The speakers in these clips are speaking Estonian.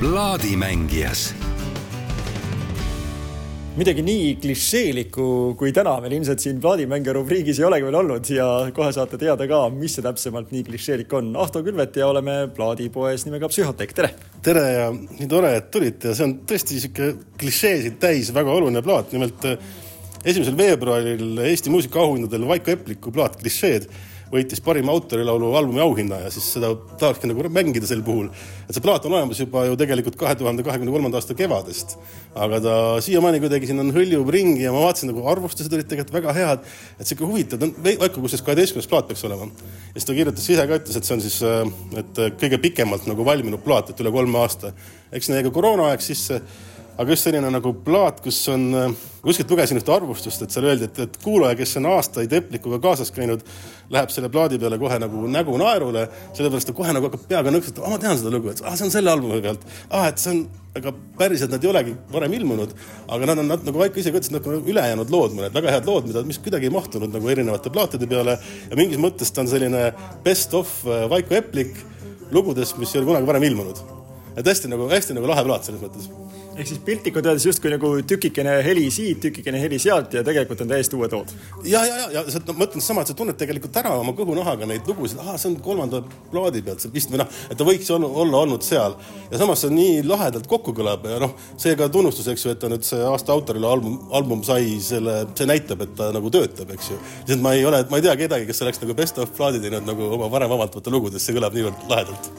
plaadimängijas midagi nii klišeelikku kui täna meil ilmselt siin plaadimängija rubriigis ei olegi veel olnud ja kohe saate teada ka, mis see täpsemalt nii klišeelik on. Ahto Külvet ja oleme plaadipoes nimega Psühhotek, tere! tere ja nii tore, et tulite ja see on tõesti sihuke klišeesid täis väga oluline plaat, nimelt esimesel veebruaril Eesti muusikaauhindadel Vaiko Epliku plaat Klišeed võitis parima autorilaulu albumi auhinna ja siis seda tahakski nagu mängida sel puhul. et see plaat on olemas juba ju tegelikult kahe tuhande kahekümne kolmanda aasta kevadest. aga ta siiamaani kuidagi siin on hõljub ringi ja ma vaatasin nagu arvustused olid tegelikult väga head. et sihuke huvitav, ta on Vaiko kusjuures kaheteistkümnes plaat peaks olema. ja siis ta kirjutas ise ka, ütles, et see on siis, et kõige pikemalt nagu valminud plaat, et üle kolme aasta. eks sinna jäi ka koroonaaeg sisse aga just selline nagu plaat, kus on, kuskilt lugesin ühte arvustust, et seal öeldi, et, et kuulaja, kes on aastaid Eplikuga kaasas käinud, läheb selle plaadi peale kohe nagu nägu naerule, sellepärast ta kohe nagu hakkab peaga nõksutama, ma tean seda lugu, et ah, see on selle albumi pealt, ah, et see on, aga päriselt nad ei olegi varem ilmunud, aga nad on nad, nagu Vaiko ise ka ütles, nagu ülejäänud lood, mõned väga head lood, mida, mis kuidagi ei mahtunud nagu erinevate plaatide peale. Ja mingis mõttes ta on selline best of äh, Vaiko Eplik lugudest, mis ei ole kunagi varem ilmunud. et hästi nagu, hästi nagu lahe plaat selles mõttes ehk siis piltlikult öeldes justkui nagu tükikene heli siit, tükikene heli sealt ja tegelikult on täiesti uued lood. ja, ja, ja, ja sa no, mõtlen sama, et sa tunned tegelikult ära oma kõhunahaga neid lugusid, ahah, see on kolmanda plaadi pealt see vist või noh, et ta võiks olla, olla olnud seal. ja samas see nii lahedalt kokku kõlab ja noh, see ka tunnustus, eks ju, et ta nüüd see aasta autorile album, album sai selle, see näitab, et ta nagu töötab, eks ju. lihtsalt ma ei ole, ma ei tea kedagi, kes oleks nagu best of plaadi teinud nagu oma varem avaldavate lugudes, see kõlab niivõrd lahedalt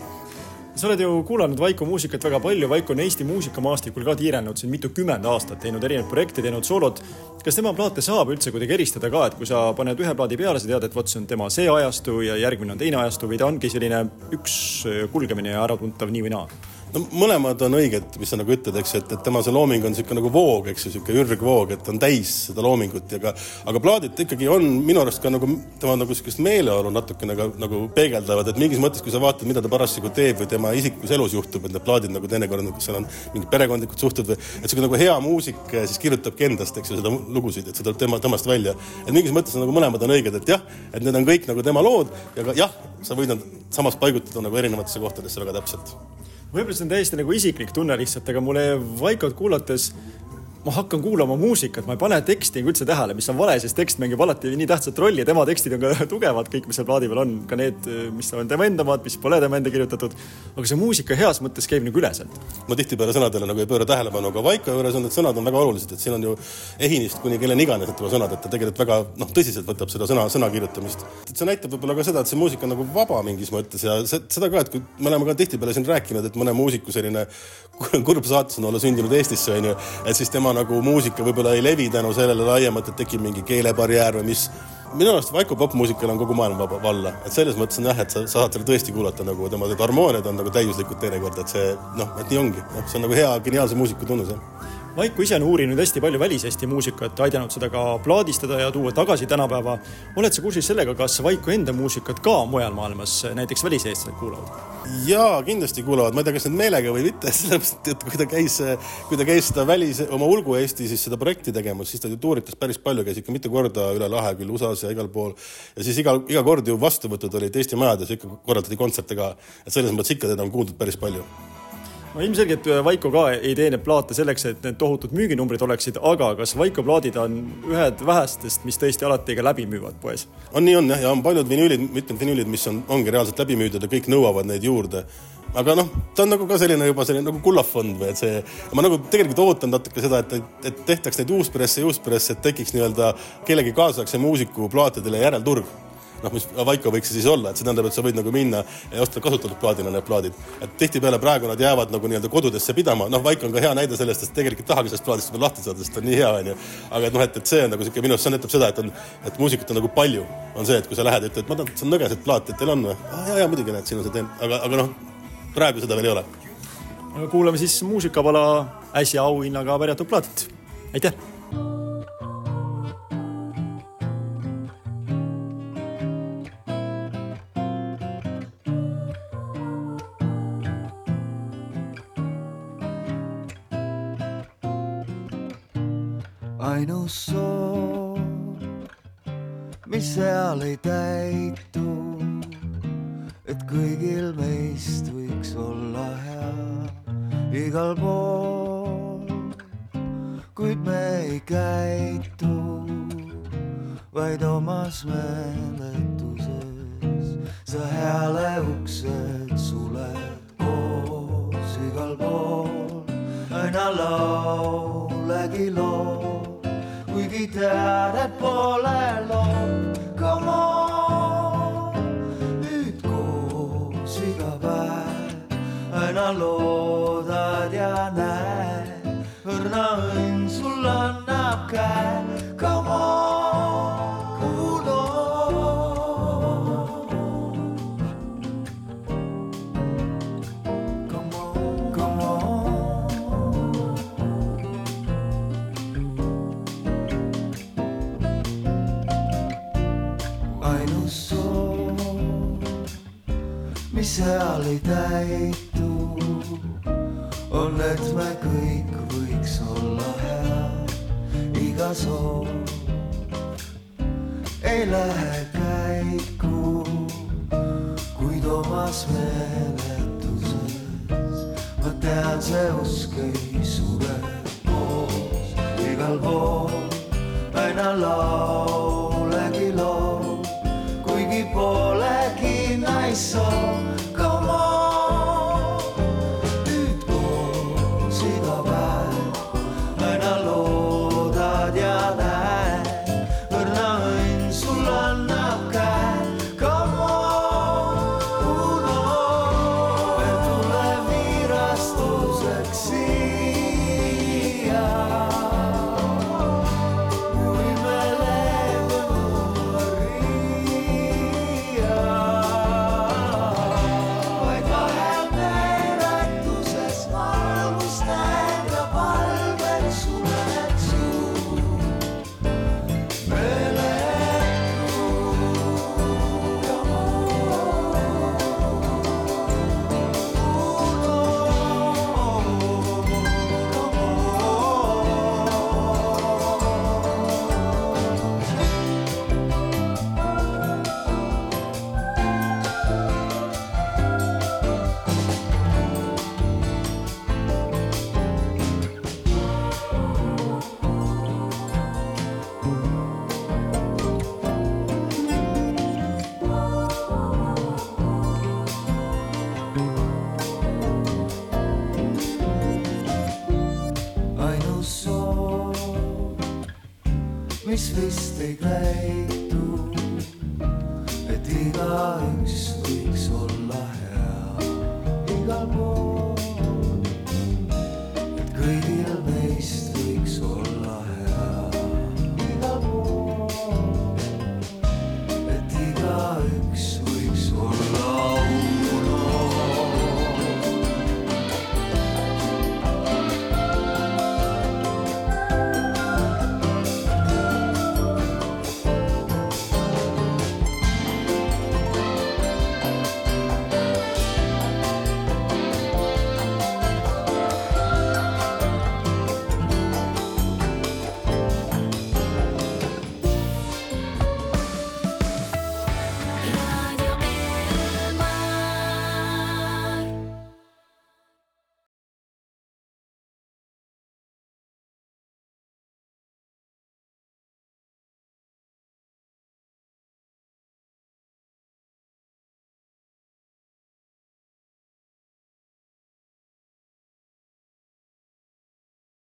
sa oled ju kuulanud Vaiko muusikat väga palju, Vaiko on Eesti muusikamaastikul ka tiirelnud siin mitukümmend aastat, teinud erinevaid projekte, teinud soolot. kas tema plaate saab üldse kuidagi eristada ka, et kui sa paned ühe plaadi peale, sa tead, et vot see on tema see ajastu ja järgmine on teine ajastu või ta ongi selline üks kulgemine ja äratuntav nii või naa? No mõlemad on õiged, mis sa nagu ütled, eks et, et tema see looming on niisugune nagu voog, eks ju, niisugune ürgvoog, et on täis seda loomingut ja ka, aga plaadid ikkagi on minu arust ka nagu tema nagu niisugust meeleolu natukene ka nagu peegeldavad, et mingis mõttes, kui sa vaatad, mida ta parasjagu teeb või tema isiklikus elus juhtub, et need plaadid nagu teinekord, kus seal on mingid perekondlikud suhted või et niisugune nagu hea muusik siis kirjutabki endast, eks ju, seda lugusid, et see tuleb tema, temast välja. et mingis mõttes nagu mõlemad on õiged, et jah, et need on kõik nagu tema lood ja ka jah, sa võid nad samas paigutada nagu erinevatesse kohtadesse väga täpselt võib-olla see on täiesti nagu isiklik tunne lihtsalt, aga mulle Vaikot kuulates ma hakkan kuulama muusikat, ma ei pane teksti üldse tähele, mis on vale, sest tekst mängib alati nii tähtsat rolli ja tema tekstid on ka tugevad, kõik, mis seal plaadi peal on, ka need, mis on tema enda omad, mis pole tema enda kirjutatud. aga see muusika heas mõttes käib nagu üle sealt. ma tihtipeale sõnadele nagu ei pööra tähelepanu, aga Vaiko juures on need sõnad on väga olulised, et siin on ju Ehinist kuni kelleni iganes tema sõnad, et ta tegelikult väga noh, tõsiselt võtab seda sõna, sõna kirjutamist. see näitab võib-olla ka seda, et see muusika on nagu vaba mingis mõttes ja seda ka, et kui me oleme ka tihtipeale siin rääkinud, et mõne muusiku selline kurb saatus on olla sündinud Eestisse, onju, et siis tema nagu muusika võib-olla ei levi tänu sellele laiemalt, et tekib mingi keelebarjäär või mis. minu arust Vaiko popmuusikal on kogu maailm vaba, valla, et selles mõttes on jah, et sa, sa saad seda tõesti kuulata nagu tema harmooniad on nagu täiuslikud teinekord, et see noh, et nii ongi, noh, see on nagu hea geniaalse muusiku tunnus jah Vaiko ise on uurinud hästi palju väliseesti muusikat, aidanud seda ka plaadistada ja tuua tagasi tänapäeva. oled sa kursis sellega, kas Vaiko enda muusikat ka mujal maailmas näiteks väliseestlased kuulavad? jaa, kindlasti kuulavad, ma ei tea, kas nüüd meelega või mitte, sellepärast et kui ta käis, kui ta käis seda välis, oma Ulgu Eesti siis seda projekti tegemas, siis ta ju tuuritas päris palju, käis ikka mitu korda üle lahe küll USA-s ja igal pool. ja siis iga, iga kord ju vastuvõtud olid Eesti majades, ikka korraldati kontserte ka. et selles mõttes ikka teda on kuuldud päris palju no ilmselgelt äh, Vaiko ka ei tee neid plaate selleks, et need tohutud müüginumbrid oleksid, aga kas Vaiko plaadid on ühed vähestest, mis tõesti alati ka läbi müüvad poes? on nii on jah, ja on paljud vinüülid, mitmed vinüülid, mis on, ongi reaalselt läbi müüdud ja kõik nõuavad neid juurde aga noh, ta on nagu ka selline juba selline nagu kullafond või et see, ma nagu tegelikult ootan natuke seda, et, et tehtaks neid uuspresse ja uuspresse, et tekiks nii-öelda kellegi kaasaegse muusiku plaatidele järelturg noh, mis Vaiko võiks see siis olla, et see tähendab, et sa võid nagu minna ja osta kasutatud plaadina need plaadid. et tihtipeale praegu nad jäävad nagu nii-öelda kodudesse pidama, noh, Vaiko on ka hea näide sellest, et tegelikult tahagi sellest plaadist lahti saada, sest ta on nii hea, onju. aga et noh, et, et see on nagu sihuke minu arust see näitab seda, et on, et muusikat on nagu palju, on see, et kui sa lähed ja ütled, ma tahan, see on nõgeset plaati, et teil on või ah,? ja, ja muidugi näed, siin on see teen, aga, aga noh, praegu seda veel ei ole. kuulame siis muusikapala äsja auhinnaga pärjatud plaatit. aitäh ainus soov, mis seal ei täitu, et kõigil meist võiks olla hea, igal pool, kuid me ei käitu vaid omas meeletuses. sa hääle uksed suled koos igal pool, aina laulegi loo, tead, et pole lood, come on. nüüd koos iga päev, aina loodad ja näed, õrna õnn sul annab käe, mis seal ei täitu, on, et me kõik võiks olla head, iga soov ei lähe käiku, kuid omas meeletuses ma tean, see usk ei sure koos igal pool, aina laulegi loo, kuigi polegi So. Mis vist ei käitu, et igaüks võiks olla hea igal pool.